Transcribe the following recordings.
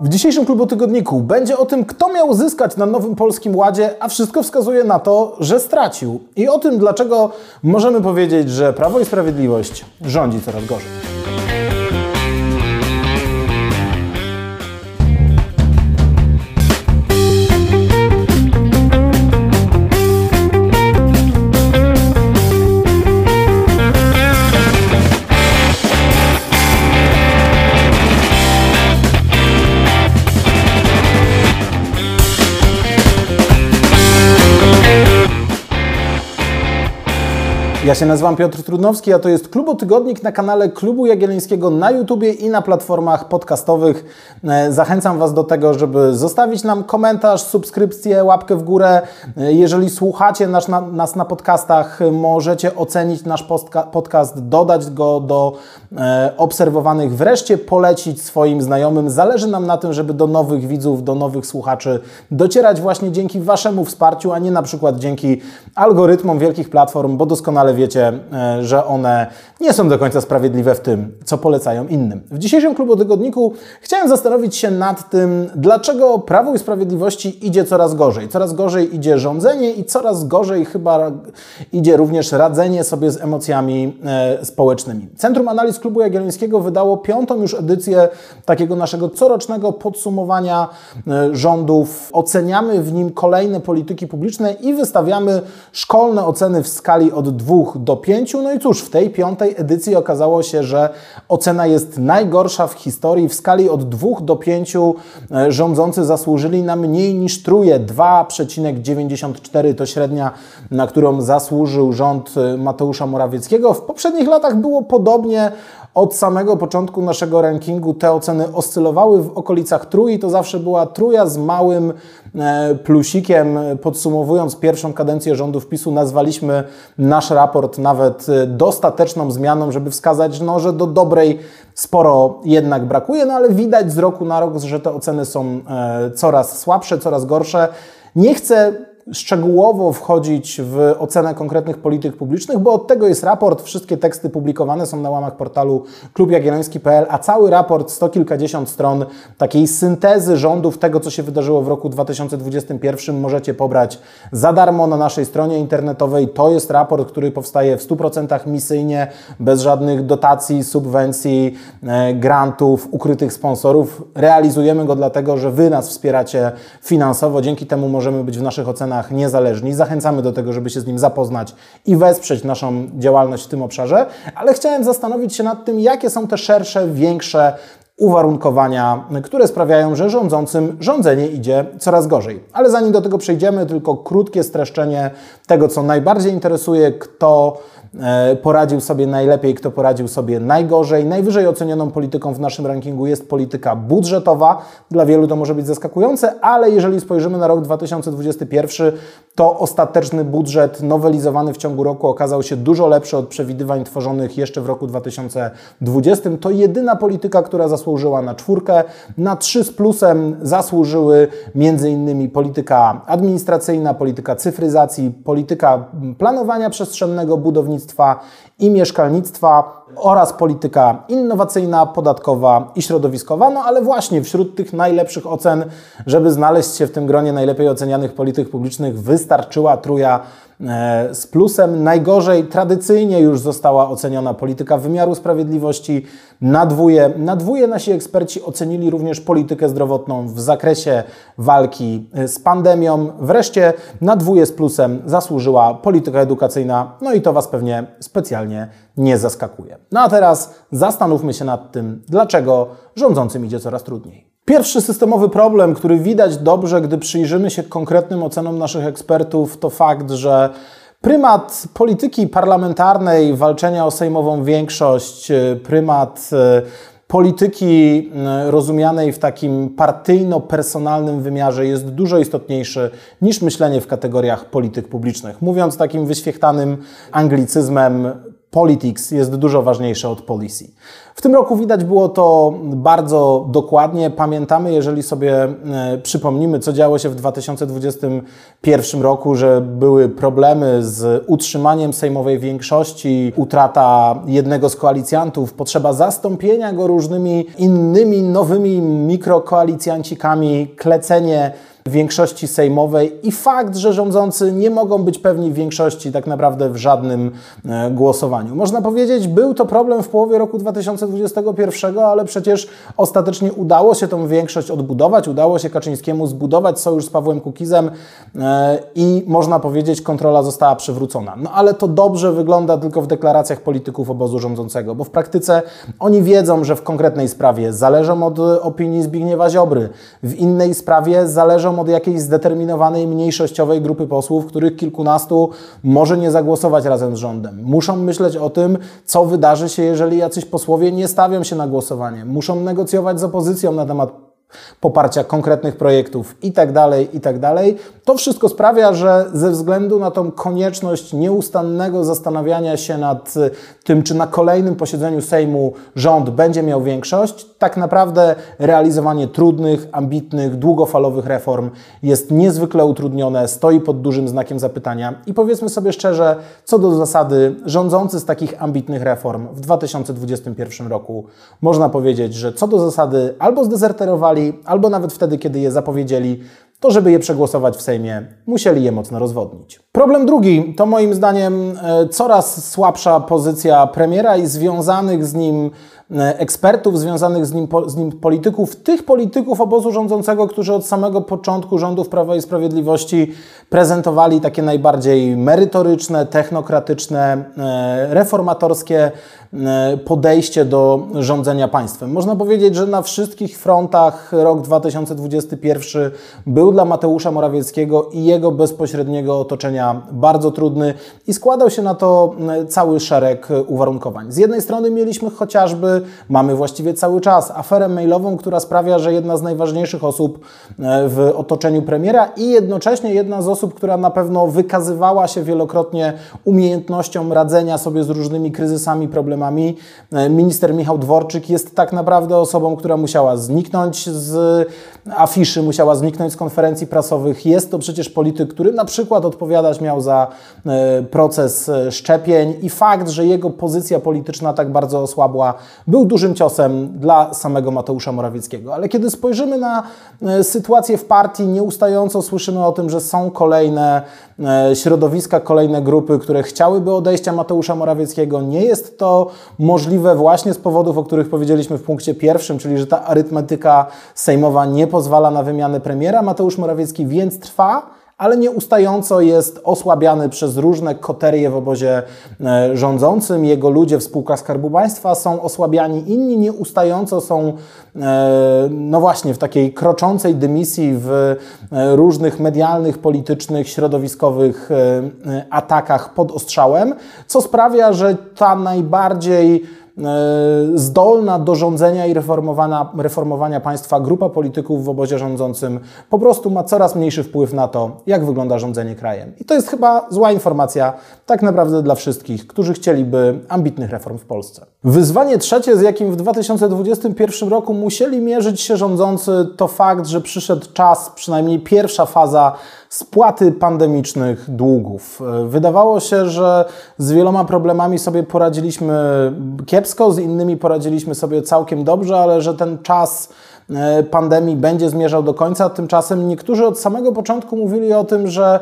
W dzisiejszym klubu tygodniku będzie o tym, kto miał zyskać na nowym polskim ładzie, a wszystko wskazuje na to, że stracił. I o tym, dlaczego możemy powiedzieć, że Prawo i Sprawiedliwość rządzi coraz gorzej. Ja się nazywam Piotr Trudnowski, a to jest Klubotygodnik na kanale Klubu Jagiellońskiego na YouTubie i na platformach podcastowych. E, zachęcam Was do tego, żeby zostawić nam komentarz, subskrypcję, łapkę w górę. E, jeżeli słuchacie nas na, nas na podcastach, możecie ocenić nasz podcast, dodać go do e, obserwowanych, wreszcie polecić swoim znajomym. Zależy nam na tym, żeby do nowych widzów, do nowych słuchaczy docierać właśnie dzięki Waszemu wsparciu, a nie na przykład dzięki algorytmom wielkich platform, bo doskonale wiecie, e, że one nie są do końca sprawiedliwe w tym, co polecają innym. W dzisiejszym klubu tygodniku chciałem zastanowić się nad tym, dlaczego Prawo i Sprawiedliwości idzie coraz gorzej. Coraz gorzej idzie rządzenie i coraz gorzej chyba idzie również radzenie sobie z emocjami e, społecznymi. Centrum Analiz Klubu Jagiellońskiego wydało piątą już edycję takiego naszego corocznego podsumowania e, rządów. Oceniamy w nim kolejne polityki publiczne i wystawiamy szkolne oceny w skali od 2 do 5. No i cóż, w tej piątej edycji okazało się, że ocena jest najgorsza w historii. W skali od 2 do 5 e, rządzący zasłużyli na mniej niż truje. 2,94 to średnia, na którą zasłużył rząd e, Mateusza Morawieckiego. W poprzednich latach było podobnie. Od samego początku naszego rankingu te oceny oscylowały w okolicach trój. To zawsze była truja z małym e, plusikiem. Podsumowując pierwszą kadencję rządów PiSu, nazwaliśmy nasz raport nawet e, dostateczną zmianą, żeby wskazać, no, że do dobrej sporo jednak brakuje, no ale widać z roku na rok, że te oceny są e, coraz słabsze, coraz gorsze. Nie chcę szczegółowo wchodzić w ocenę konkretnych polityk publicznych, bo od tego jest raport. Wszystkie teksty publikowane są na łamach portalu klubjagielloński.pl, a cały raport, sto kilkadziesiąt stron takiej syntezy rządów tego, co się wydarzyło w roku 2021 możecie pobrać za darmo na naszej stronie internetowej. To jest raport, który powstaje w 100% misyjnie, bez żadnych dotacji, subwencji, e, grantów, ukrytych sponsorów. Realizujemy go dlatego, że Wy nas wspieracie finansowo. Dzięki temu możemy być w naszych ocenach niezależni. Zachęcamy do tego, żeby się z nim zapoznać i wesprzeć naszą działalność w tym obszarze, ale chciałem zastanowić się nad tym, jakie są te szersze, większe uwarunkowania, które sprawiają, że rządzącym rządzenie idzie coraz gorzej. Ale zanim do tego przejdziemy, tylko krótkie streszczenie tego, co najbardziej interesuje, kto poradził sobie najlepiej, kto poradził sobie najgorzej. Najwyżej ocenioną polityką w naszym rankingu jest polityka budżetowa. Dla wielu to może być zaskakujące, ale jeżeli spojrzymy na rok 2021, to ostateczny budżet nowelizowany w ciągu roku okazał się dużo lepszy od przewidywań tworzonych jeszcze w roku 2020. To jedyna polityka, która zasłużyła na czwórkę. Na trzy z plusem zasłużyły m.in. polityka administracyjna, polityka cyfryzacji, polityka planowania przestrzennego, budownictwa, budownictwa i mieszkalnictwa oraz polityka innowacyjna, podatkowa i środowiskowa. No ale właśnie wśród tych najlepszych ocen, żeby znaleźć się w tym gronie najlepiej ocenianych polityk publicznych, wystarczyła truja E, z plusem. Najgorzej tradycyjnie już została oceniona polityka wymiaru sprawiedliwości. Na dwóje, na dwóje nasi eksperci ocenili również politykę zdrowotną w zakresie walki e, z pandemią. Wreszcie na dwóje z plusem zasłużyła polityka edukacyjna. No i to Was pewnie specjalnie nie zaskakuje. No a teraz zastanówmy się nad tym, dlaczego rządzącym idzie coraz trudniej. Pierwszy systemowy problem, który widać dobrze, gdy przyjrzymy się konkretnym ocenom naszych ekspertów, to fakt, że prymat polityki parlamentarnej, walczenia o sejmową większość, prymat e, polityki e, rozumianej w takim partyjno-personalnym wymiarze jest dużo istotniejszy niż myślenie w kategoriach polityk publicznych. Mówiąc takim wyświechtanym anglicyzmem, politics jest dużo ważniejsze od policy. W tym roku widać było to bardzo dokładnie. Pamiętamy, jeżeli sobie e, przypomnimy, co działo się w 2021 roku, że były problemy z utrzymaniem sejmowej większości, utrata jednego z koalicjantów, potrzeba zastąpienia go różnymi innymi nowymi mikrokoalicjancikami, klecenie większości sejmowej i fakt, że rządzący nie mogą być pewni większości tak naprawdę w żadnym e, głosowaniu. Można powiedzieć, był to problem w połowie roku 2021, ale przecież ostatecznie udało się tą większość odbudować, udało się Kaczyńskiemu zbudować sojusz z Pawłem Kukizem e, i można powiedzieć, kontrola została przywrócona. No ale to dobrze wygląda tylko w deklaracjach polityków obozu rządzącego, bo w praktyce oni wiedzą, że w konkretnej sprawie zależą od opinii Zbigniewa Ziobry, w innej sprawie zależą od jakiejś zdeterminowanej mniejszościowej grupy posłów, których kilkunastu może nie zagłosować razem z rządem. Muszą myśleć o tym, co wydarzy się, jeżeli jacyś posłowie nie stawią się na głosowanie. Muszą negocjować z opozycją na temat poparcia konkretnych projektów itd., tak itd. Tak to wszystko sprawia, że ze względu na tą konieczność nieustannego zastanawiania się nad tym, czy na kolejnym posiedzeniu Sejmu rząd będzie miał większość, tak naprawdę realizowanie trudnych, ambitnych, długofalowych reform jest niezwykle utrudnione, stoi pod dużym znakiem zapytania i powiedzmy sobie szczerze, co do zasady, rządzący z takich ambitnych reform w 2021 roku można powiedzieć, że co do zasady albo zdezerterowali, albo nawet wtedy, kiedy je zapowiedzieli, to żeby je przegłosować w Sejmie, musieli je mocno rozwodnić. Problem drugi to moim zdaniem e, coraz słabsza pozycja premiera i związanych z nim ekspertów, związanych z nim, z nim polityków, tych polityków obozu rządzącego, którzy od samego początku rządów Prawa i Sprawiedliwości prezentowali takie najbardziej merytoryczne, technokratyczne, e, reformatorskie E, podejście do rządzenia państwem. Można powiedzieć, że na wszystkich frontach rok 2021 był dla Mateusza Morawieckiego i jego bezpośredniego otoczenia bardzo trudny i składał się na to e, cały szereg uwarunkowań. Z jednej strony mieliśmy chociażby, mamy właściwie cały czas, aferę mailową, która sprawia, że jedna z najważniejszych osób e, w otoczeniu premiera i jednocześnie jedna z osób, która na pewno wykazywała się wielokrotnie umiejętnością radzenia sobie z różnymi kryzysami, problemami. E, minister Michał Dworczyk jest tak naprawdę osobą, która musiała zniknąć z afiszy, musiała zniknąć z konferencji prasowych. Jest to przecież polityk, który na przykład odpowiadać miał za e, proces szczepień i fakt, że jego pozycja polityczna tak bardzo osłabła, był dużym ciosem dla samego Mateusza Morawieckiego. Ale kiedy spojrzymy na sytuację w partii, nieustająco słyszymy o tym, że są kolejne środowiska, kolejne grupy, które chciałyby odejścia Mateusza Morawieckiego. Nie jest to możliwe właśnie z powodów, o których powiedzieliśmy w punkcie pierwszym, czyli że ta arytmetyka sejmowa nie pozwala na wymianę premiera. Mateusz Morawiecki więc trwa, ale nieustająco jest osłabiany przez różne koterie w obozie e, rządzącym. Jego ludzie w spółkach Skarbu Państwa są osłabiani, inni nieustająco są, e, no właśnie, w takiej kroczącej dymisji w e, różnych medialnych, politycznych, środowiskowych atakach pod ostrzałem, co sprawia, że ta najbardziej zdolna do rządzenia i reformowania, reformowania państwa grupa polityków w obozie rządzącym po prostu ma coraz mniejszy wpływ na to, jak wygląda rządzenie krajem. I to jest chyba zła informacja tak naprawdę dla wszystkich, którzy chcieliby ambitnych reform w Polsce. Wyzwanie trzecie, z jakim w 2021 roku musieli mierzyć się rządzący, to fakt, że przyszedł czas, przynajmniej pierwsza faza spłaty pandemicznych długów. Wydawało się, że z wieloma problemami sobie poradziliśmy kiepsko, z innymi poradziliśmy sobie całkiem dobrze, ale że ten czas e, pandemii będzie zmierzał do końca. Tymczasem niektórzy od samego początku mówili o tym, że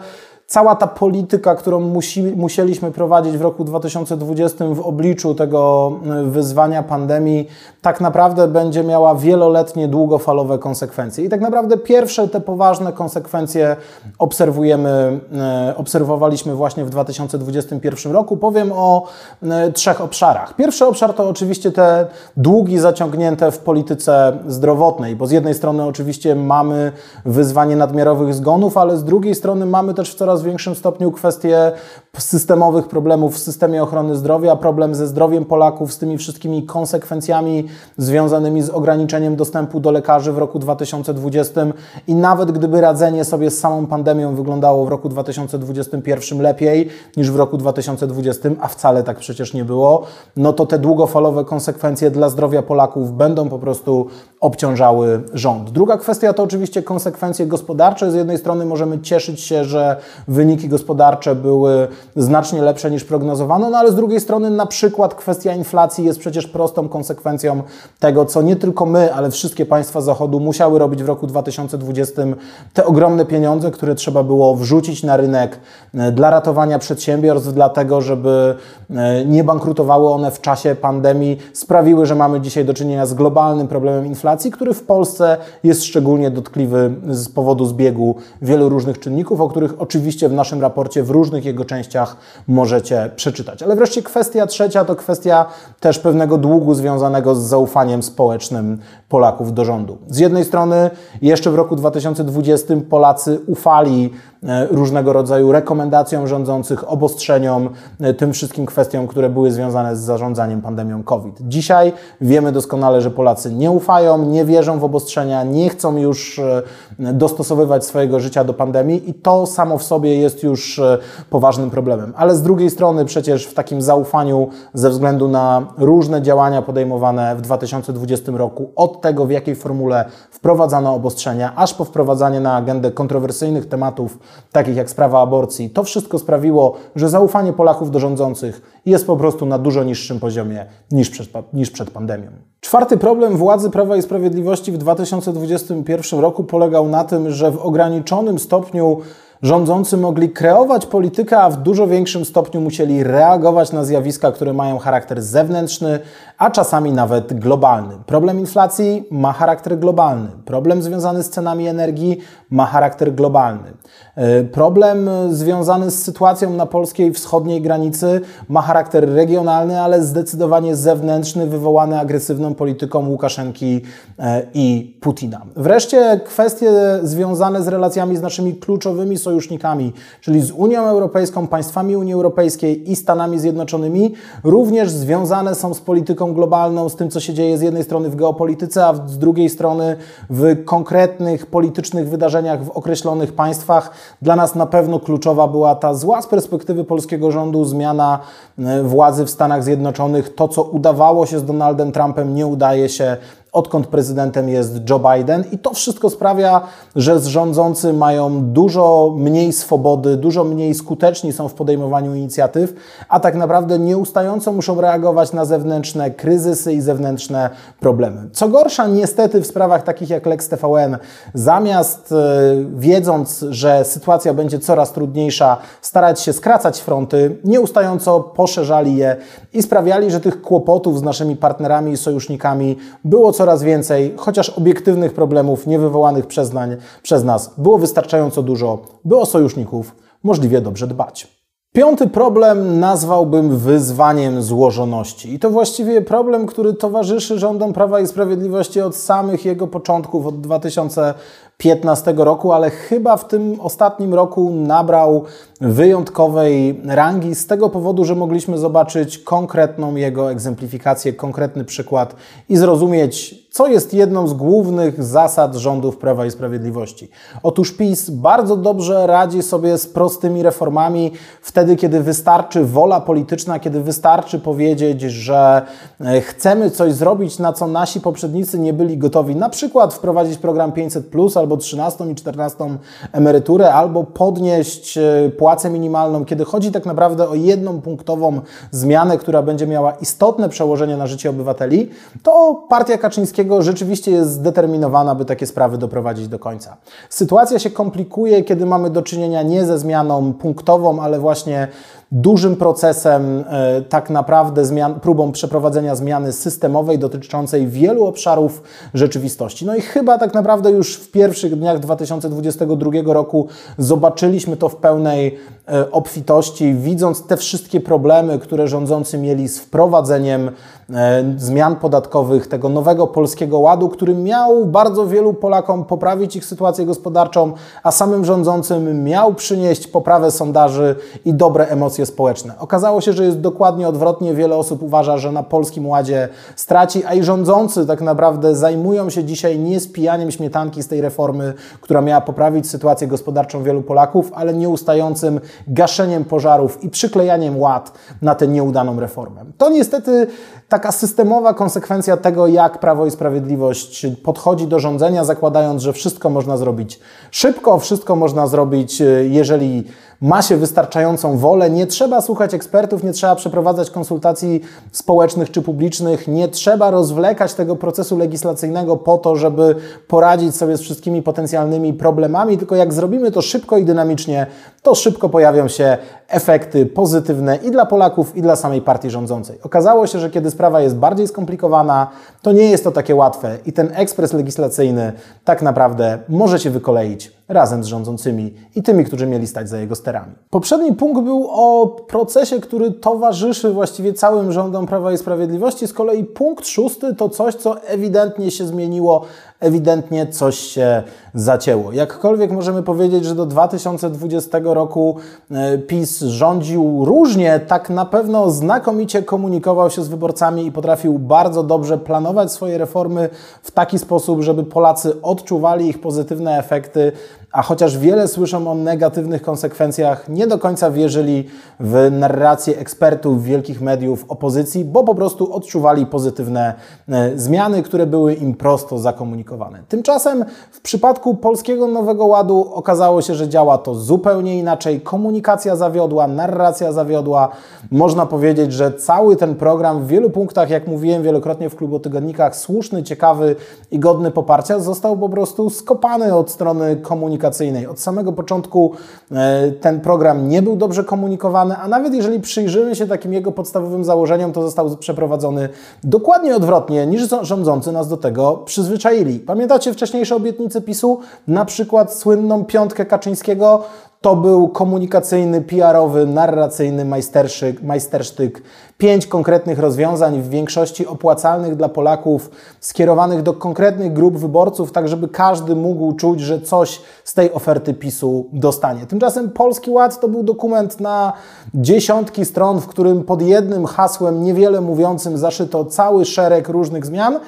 cała ta polityka, którą musi, musieliśmy prowadzić w roku 2020 w obliczu tego e, wyzwania pandemii, tak naprawdę będzie miała wieloletnie, długofalowe konsekwencje. I tak naprawdę pierwsze te poważne konsekwencje obserwujemy, e, obserwowaliśmy właśnie w 2021 roku. Powiem o e, trzech obszarach. Pierwszy obszar to oczywiście te długi zaciągnięte w polityce zdrowotnej, bo z jednej strony oczywiście mamy wyzwanie nadmiarowych zgonów, ale z drugiej strony mamy też w coraz coraz większym stopniu kwestie systemowych problemów w systemie ochrony zdrowia, problem ze zdrowiem Polaków, z tymi wszystkimi konsekwencjami związanymi z ograniczeniem dostępu do lekarzy w roku 2020 i nawet gdyby radzenie sobie z samą pandemią wyglądało w roku 2021 lepiej niż w roku 2020, a wcale tak przecież nie było, no to te długofalowe konsekwencje dla zdrowia Polaków będą po prostu obciążały rząd. Druga kwestia to oczywiście konsekwencje gospodarcze. Z jednej strony możemy cieszyć się, że wyniki gospodarcze były znacznie lepsze niż prognozowano, no ale z drugiej strony na przykład kwestia inflacji jest przecież prostą konsekwencją tego, co nie tylko my, ale wszystkie państwa Zachodu musiały robić w roku 2020. Te ogromne pieniądze, które trzeba było wrzucić na rynek e, dla ratowania przedsiębiorstw, dlatego żeby e, nie bankrutowały one w czasie pandemii, sprawiły, że mamy dzisiaj do czynienia z globalnym problemem inflacji, który w Polsce jest szczególnie dotkliwy z powodu zbiegu wielu różnych czynników, o których oczywiście w naszym raporcie w różnych jego częściach możecie przeczytać. Ale wreszcie kwestia trzecia to kwestia też pewnego długu związanego z zaufaniem społecznym Polaków do rządu. Z jednej strony jeszcze w roku 2020 Polacy ufali E, różnego rodzaju rekomendacjom rządzących, obostrzeniom, e, tym wszystkim kwestiom, które były związane z zarządzaniem pandemią COVID. Dzisiaj wiemy doskonale, że Polacy nie ufają, nie wierzą w obostrzenia, nie chcą już e, dostosowywać swojego życia do pandemii i to samo w sobie jest już poważnym problemem. Ale z drugiej strony przecież w takim zaufaniu ze względu na różne działania podejmowane w 2020 roku, od tego w jakiej formule wprowadzano obostrzenia, aż po wprowadzanie na agendę kontrowersyjnych tematów takich jak sprawa aborcji, to wszystko sprawiło, że zaufanie Polaków do rządzących jest po prostu na dużo niższym poziomie niż przed, niż przed pandemią. Czwarty problem władzy Prawa i Sprawiedliwości w 2021 roku polegał na tym, że w ograniczonym stopniu rządzący mogli kreować politykę, a w dużo większym stopniu musieli reagować na zjawiska, które mają charakter zewnętrzny, a czasami nawet globalny. Problem inflacji ma charakter globalny. Problem związany z cenami energii ma charakter globalny. E, problem związany z sytuacją na polskiej wschodniej granicy ma charakter regionalny, ale zdecydowanie zewnętrzny, wywołany agresywną polityką Łukaszenki e, i Putina. Wreszcie kwestie związane z relacjami z naszymi kluczowymi sojusznikami, czyli z Unią Europejską, państwami Unii Europejskiej i Stanami Zjednoczonymi, również związane są z polityką globalną, z tym, co się dzieje z jednej strony w geopolityce, a z drugiej strony w konkretnych politycznych wydarzeniach w określonych państwach. Dla nas na pewno kluczowa była ta zła z perspektywy polskiego rządu zmiana e, władzy w Stanach Zjednoczonych. To, co udawało się z Donaldem Trumpem, nie udaje się odkąd prezydentem jest Joe Biden, i to wszystko sprawia, że rządzący mają dużo mniej swobody, dużo mniej skuteczni są w podejmowaniu inicjatyw, a tak naprawdę nieustająco muszą reagować na zewnętrzne kryzysy i zewnętrzne problemy. Co gorsza, niestety w sprawach takich jak Lex TVN, zamiast e, wiedząc, że sytuacja będzie coraz trudniejsza, starać się skracać fronty, nieustająco poszerzali je i sprawiali, że tych kłopotów z naszymi partnerami i sojusznikami było coraz więcej, chociaż obiektywnych problemów niewywołanych przez, nań, przez nas było wystarczająco dużo, by o sojuszników możliwie dobrze dbać. Piąty problem nazwałbym wyzwaniem złożoności. I to właściwie problem, który towarzyszy rządom Prawa i Sprawiedliwości od samych jego początków, od 2015 roku, ale chyba w tym ostatnim roku nabrał wyjątkowej rangi z tego powodu, że mogliśmy zobaczyć konkretną jego egzemplifikację, konkretny przykład i zrozumieć, co jest jedną z głównych zasad rządów Prawa i Sprawiedliwości. Otóż PiS bardzo dobrze radzi sobie z prostymi reformami wtedy, kiedy wystarczy wola polityczna, kiedy wystarczy powiedzieć, że e, chcemy coś zrobić, na co nasi poprzednicy nie byli gotowi. Na przykład wprowadzić program 500, albo 13 i 14 emeryturę, albo podnieść płacę płacę minimalną, kiedy chodzi tak naprawdę o jedną punktową zmianę, która będzie miała istotne przełożenie na życie obywateli, to partia Kaczyńskiego rzeczywiście jest zdeterminowana, by takie sprawy doprowadzić do końca. Sytuacja się komplikuje, kiedy mamy do czynienia nie ze zmianą punktową, ale właśnie dużym procesem, e, tak naprawdę zmian, próbą przeprowadzenia zmiany systemowej dotyczącej wielu obszarów rzeczywistości. No i chyba tak naprawdę już w pierwszych dniach 2022 roku zobaczyliśmy to w pełnej obfitości, widząc te wszystkie problemy, które rządzący mieli z wprowadzeniem e, zmian podatkowych, tego nowego polskiego ładu, który miał bardzo wielu Polakom poprawić ich sytuację gospodarczą, a samym rządzącym miał przynieść poprawę sondaży i dobre emocje społeczne. Okazało się, że jest dokładnie odwrotnie. Wiele osób uważa, że na polskim ładzie straci, a i rządzący tak naprawdę zajmują się dzisiaj nie spijaniem śmietanki z tej reformy, która miała poprawić sytuację gospodarczą wielu Polaków, ale nieustającym gaszeniem pożarów i przyklejaniem ład na tę nieudaną reformę. To niestety taka systemowa konsekwencja tego, jak Prawo i Sprawiedliwość podchodzi do rządzenia, zakładając, że wszystko można zrobić szybko, wszystko można zrobić, jeżeli ma się wystarczającą wolę, nie trzeba słuchać ekspertów, nie trzeba przeprowadzać konsultacji społecznych czy publicznych, nie trzeba rozwlekać tego procesu legislacyjnego po to, żeby poradzić sobie z wszystkimi potencjalnymi problemami, tylko jak zrobimy to szybko i dynamicznie, to szybko pojawią się efekty pozytywne i dla Polaków, i dla samej partii rządzącej. Okazało się, że kiedy sprawa jest bardziej skomplikowana, to nie jest to takie łatwe i ten ekspres legislacyjny tak naprawdę może się wykoleić razem z rządzącymi i tymi, którzy mieli stać za jego sterami. Poprzedni punkt był o procesie, który towarzyszy właściwie całym rządom Prawa i Sprawiedliwości. Z kolei punkt szósty to coś, co ewidentnie się zmieniło ewidentnie coś się zacięło. Jakkolwiek możemy powiedzieć, że do 2020 roku e, PiS rządził różnie, tak na pewno znakomicie komunikował się z wyborcami i potrafił bardzo dobrze planować swoje reformy w taki sposób, żeby Polacy odczuwali ich pozytywne efekty, a chociaż wiele słyszą o negatywnych konsekwencjach, nie do końca wierzyli w narrację ekspertów wielkich mediów opozycji, bo po prostu odczuwali pozytywne e, zmiany, które były im prosto zakomunikowane. Tymczasem w przypadku Polskiego Nowego Ładu okazało się, że działa to zupełnie inaczej. Komunikacja zawiodła, narracja zawiodła. Można powiedzieć, że cały ten program w wielu punktach, jak mówiłem wielokrotnie w klubotygodnikach, słuszny, ciekawy i godny poparcia, został po prostu skopany od strony komunikacyjnej. Od samego początku e, ten program nie był dobrze komunikowany, a nawet jeżeli przyjrzymy się takim jego podstawowym założeniom, to został przeprowadzony dokładnie odwrotnie niż rządzący nas do tego przyzwyczaili. Pamiętacie wcześniejsze obietnice PiSu? Na przykład słynną piątkę Kaczyńskiego, to był komunikacyjny, PR-owy, narracyjny majstersztyk, majstersztyk. Pięć konkretnych rozwiązań, w większości opłacalnych dla Polaków, skierowanych do konkretnych grup wyborców, tak żeby każdy mógł czuć, że coś z tej oferty PiSu dostanie. Tymczasem Polski Ład to był dokument na dziesiątki stron, w którym pod jednym hasłem niewiele mówiącym zaszyto cały szereg różnych zmian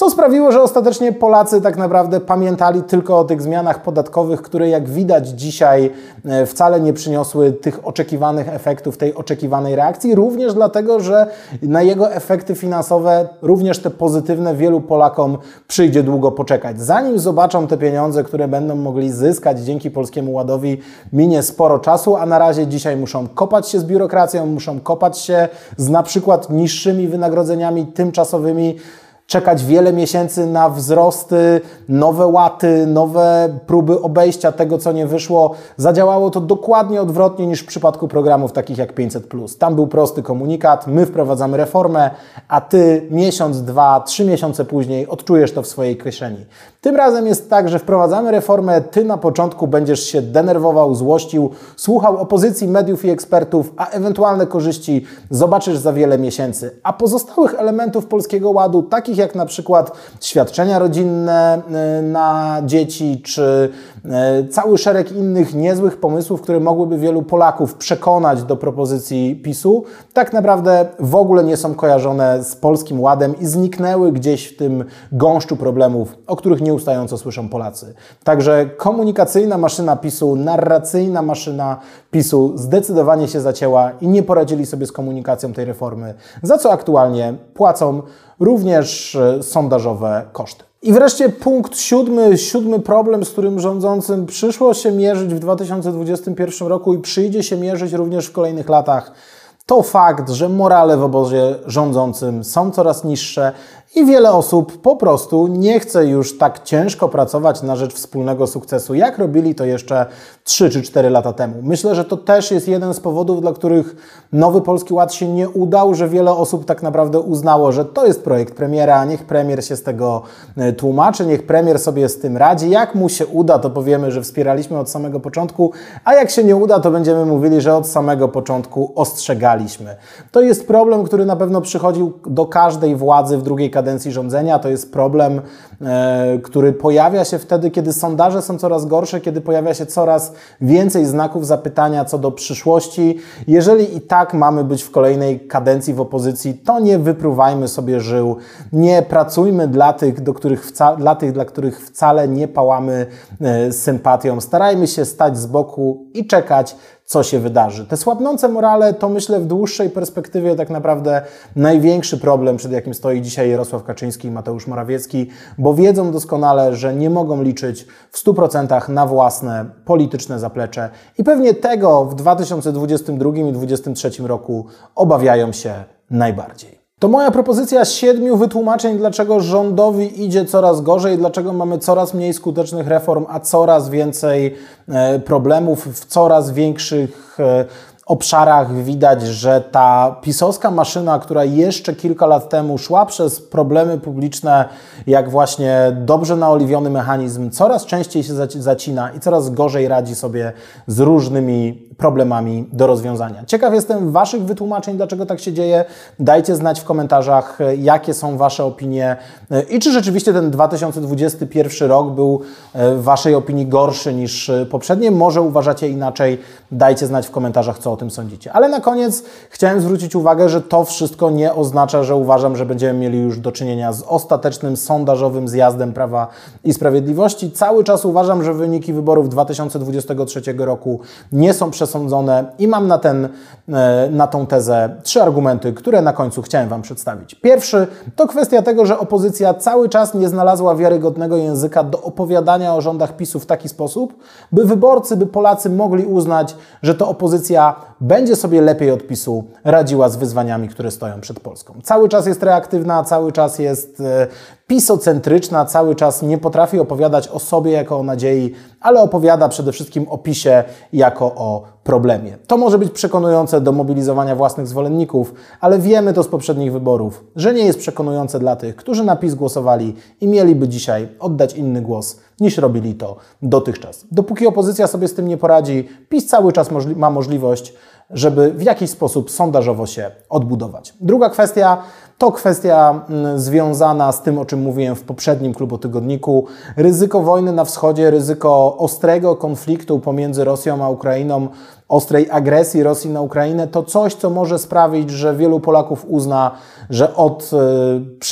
co sprawiło, że ostatecznie Polacy tak naprawdę pamiętali tylko o tych zmianach podatkowych, które jak widać dzisiaj e, wcale nie przyniosły tych oczekiwanych efektów, tej oczekiwanej reakcji, również dlatego, że na jego efekty finansowe, również te pozytywne, wielu Polakom przyjdzie długo poczekać. Zanim zobaczą te pieniądze, które będą mogli zyskać dzięki Polskiemu Ładowi, minie sporo czasu, a na razie dzisiaj muszą kopać się z biurokracją, muszą kopać się z na przykład niższymi wynagrodzeniami tymczasowymi, czekać wiele miesięcy na wzrosty, nowe łaty, nowe próby obejścia tego, co nie wyszło. Zadziałało to dokładnie odwrotnie niż w przypadku programów takich jak 500. Tam był prosty komunikat: my wprowadzamy reformę, a ty miesiąc, dwa, trzy miesiące później odczujesz to w swojej kieszeni. Tym razem jest tak, że wprowadzamy reformę, ty na początku będziesz się denerwował, złościł, słuchał opozycji, mediów i ekspertów, a ewentualne korzyści zobaczysz za wiele miesięcy. A pozostałych elementów Polskiego Ładu, takich jak na przykład świadczenia rodzinne e, na dzieci, czy cały szereg innych niezłych pomysłów, które mogłyby wielu Polaków przekonać do propozycji PiSu, tak naprawdę w ogóle nie są kojarzone z Polskim Ładem i zniknęły gdzieś w tym gąszczu problemów, o których nieustająco słyszą Polacy. Także komunikacyjna maszyna PiSu, narracyjna maszyna PiSu zdecydowanie się zacięła i nie poradzili sobie z komunikacją tej reformy, za co aktualnie płacą również e, sondażowe koszty. I wreszcie punkt siódmy, siódmy problem, z którym rządzącym przyszło się mierzyć w 2021 roku i przyjdzie się mierzyć również w kolejnych latach To fakt, że morale w obozie rządzącym są coraz niższe i wiele osób po prostu nie chce już tak ciężko pracować na rzecz wspólnego sukcesu, jak robili to jeszcze 3 czy 4 lata temu. Myślę, że to też jest jeden z powodów, dla których nowy Polski Ład się nie udał, że wiele osób tak naprawdę uznało, że to jest projekt premiera, niech premier się z tego e, tłumaczy, niech premier sobie z tym radzi. Jak mu się uda, to powiemy, że wspieraliśmy od samego początku, a jak się nie uda, to będziemy mówili, że od samego początku To jest problem, który na pewno przychodził do każdej władzy w drugiej kadencji rządzenia. To jest problem, e, który pojawia się wtedy, kiedy sondaże są coraz gorsze, kiedy pojawia się coraz więcej znaków zapytania co do przyszłości. Jeżeli i tak mamy być w kolejnej kadencji w opozycji, to nie wypruwajmy sobie żył, nie pracujmy dla tych, do których dla tych, dla których wcale nie pałamy e, sympatią. Starajmy się stać z boku i czekać, co się wydarzy. Te słabnące morale to myślę w dłuższej perspektywie tak naprawdę największy problem, przed jakim stoi dzisiaj Jarosław Kaczyński i Mateusz Morawiecki, bo wiedzą doskonale, że nie mogą liczyć w 100% na własne polityczne zaplecze i pewnie tego w 2022 i 2023 roku obawiają się najbardziej. To moja propozycja siedmiu wytłumaczeń, dlaczego rządowi idzie coraz gorzej, dlaczego mamy coraz mniej skutecznych reform, a coraz więcej e, problemów. W coraz większych e, obszarach widać, że ta pisowska maszyna, która jeszcze kilka lat temu szła przez problemy publiczne, jak właśnie dobrze naoliwiony mechanizm, coraz częściej się zacina i coraz gorzej radzi sobie z różnymi problemami do rozwiązania. Ciekaw jestem Waszych wytłumaczeń, dlaczego tak się dzieje. Dajcie znać w komentarzach, jakie są Wasze opinie i czy rzeczywiście ten 2021 rok był e, w Waszej opinii gorszy niż poprzednie. Może uważacie inaczej. Dajcie znać w komentarzach, co o tym sądzicie. Ale na koniec chciałem zwrócić uwagę, że to wszystko nie oznacza, że uważam, że będziemy mieli już do czynienia z ostatecznym sondażowym zjazdem Prawa i Sprawiedliwości. Cały czas uważam, że wyniki wyborów 2023 roku nie są przez przesądzone i mam na, ten, e, na tą tezę trzy argumenty, które na końcu chciałem Wam przedstawić. Pierwszy to kwestia tego, że opozycja cały czas nie znalazła wiarygodnego języka do opowiadania o rządach PiSu w taki sposób, by wyborcy, by Polacy mogli uznać, że to opozycja będzie sobie lepiej od PiSu radziła z wyzwaniami, które stoją przed Polską. Cały czas jest reaktywna, cały czas jest e, pisocentryczna, cały czas nie potrafi opowiadać o sobie jako o nadziei, ale opowiada przede wszystkim o PiSie jako o problemie. To może być przekonujące do mobilizowania własnych zwolenników, ale wiemy to z poprzednich wyborów, że nie jest przekonujące dla tych, którzy na PiS głosowali i mieliby dzisiaj oddać inny głos niż robili to dotychczas. Dopóki opozycja sobie z tym nie poradzi, PiS cały czas możli ma możliwość, żeby w jakiś sposób sondażowo się odbudować. Druga kwestia to kwestia mm, związana z tym, o czym mówiłem w poprzednim klubotygodniku. Ryzyko wojny na wschodzie, ryzyko ostrego konfliktu pomiędzy Rosją a Ukrainą, ostrej agresji Rosji na Ukrainę, to coś, co może sprawić, że wielu Polaków uzna, że od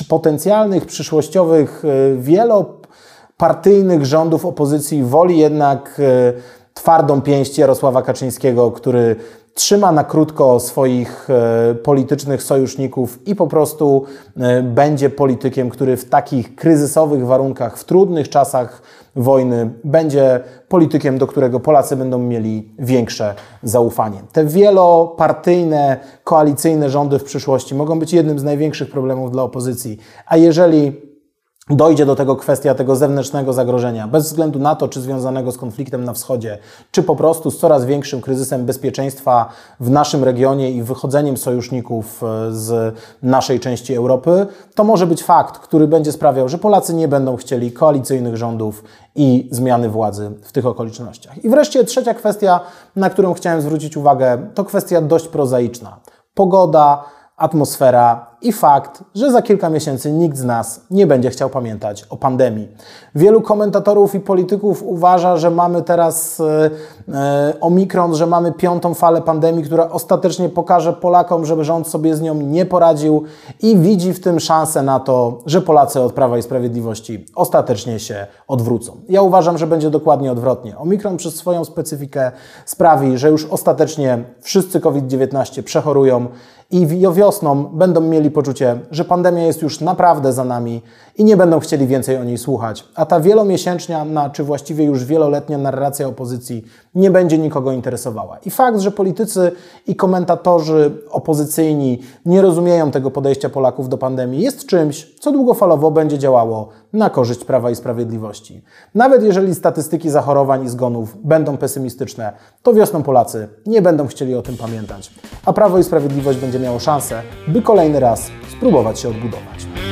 y, potencjalnych, przyszłościowych, y, wielopartyjnych rządów opozycji woli jednak y, twardą pięść Jarosława Kaczyńskiego, który trzyma na krótko swoich e, politycznych sojuszników i po prostu e, będzie politykiem, który w takich kryzysowych warunkach, w trudnych czasach wojny, będzie politykiem, do którego Polacy będą mieli większe zaufanie. Te wielopartyjne, koalicyjne rządy w przyszłości mogą być jednym z największych problemów dla opozycji. A jeżeli dojdzie do tego kwestia tego zewnętrznego zagrożenia, bez względu na to, czy związanego z konfliktem na wschodzie, czy po prostu z coraz większym kryzysem bezpieczeństwa w naszym regionie i wychodzeniem sojuszników e, z naszej części Europy, to może być fakt, który będzie sprawiał, że Polacy nie będą chcieli koalicyjnych rządów i zmiany władzy w tych okolicznościach. I wreszcie trzecia kwestia, na którą chciałem zwrócić uwagę, to kwestia dość prozaiczna. Pogoda, atmosfera i fakt, że za kilka miesięcy nikt z nas nie będzie chciał pamiętać o pandemii. Wielu komentatorów i polityków uważa, że mamy teraz e, e, omikron, że mamy piątą falę pandemii, która ostatecznie pokaże Polakom, żeby rząd sobie z nią nie poradził i widzi w tym szansę na to, że Polacy od Prawa i Sprawiedliwości ostatecznie się odwrócą. Ja uważam, że będzie dokładnie odwrotnie. Omikron przez swoją specyfikę sprawi, że już ostatecznie wszyscy COVID-19 przechorują i wiosną będą mieli poczucie, że pandemia jest już naprawdę za nami i nie będą chcieli więcej o niej słuchać. A ta wielomiesięcznia, na, czy właściwie już wieloletnia narracja opozycji nie będzie nikogo interesowała. I fakt, że politycy i komentatorzy opozycyjni nie rozumieją tego podejścia Polaków do pandemii, jest czymś, co długofalowo będzie działało na korzyść Prawa i Sprawiedliwości. Nawet jeżeli statystyki zachorowań i zgonów będą pesymistyczne, to wiosną Polacy nie będą chcieli o tym pamiętać, a Prawo i Sprawiedliwość będzie miało szansę, by kolejny raz spróbować się odbudować.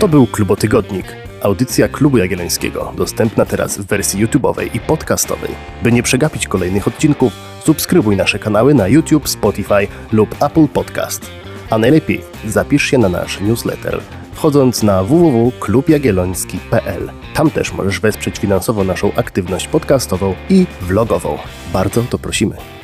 To był Klubotygodnik. Audycja Klubu Jagiellońskiego, dostępna teraz w wersji YouTube'owej i podcastowej. By nie przegapić kolejnych odcinków, subskrybuj nasze kanały na YouTube, Spotify lub Apple Podcast. A najlepiej zapisz się na nasz newsletter, wchodząc na www.klubjagielloński.pl. Tam też możesz wesprzeć finansowo naszą aktywność podcastową i vlogową. Bardzo to prosimy.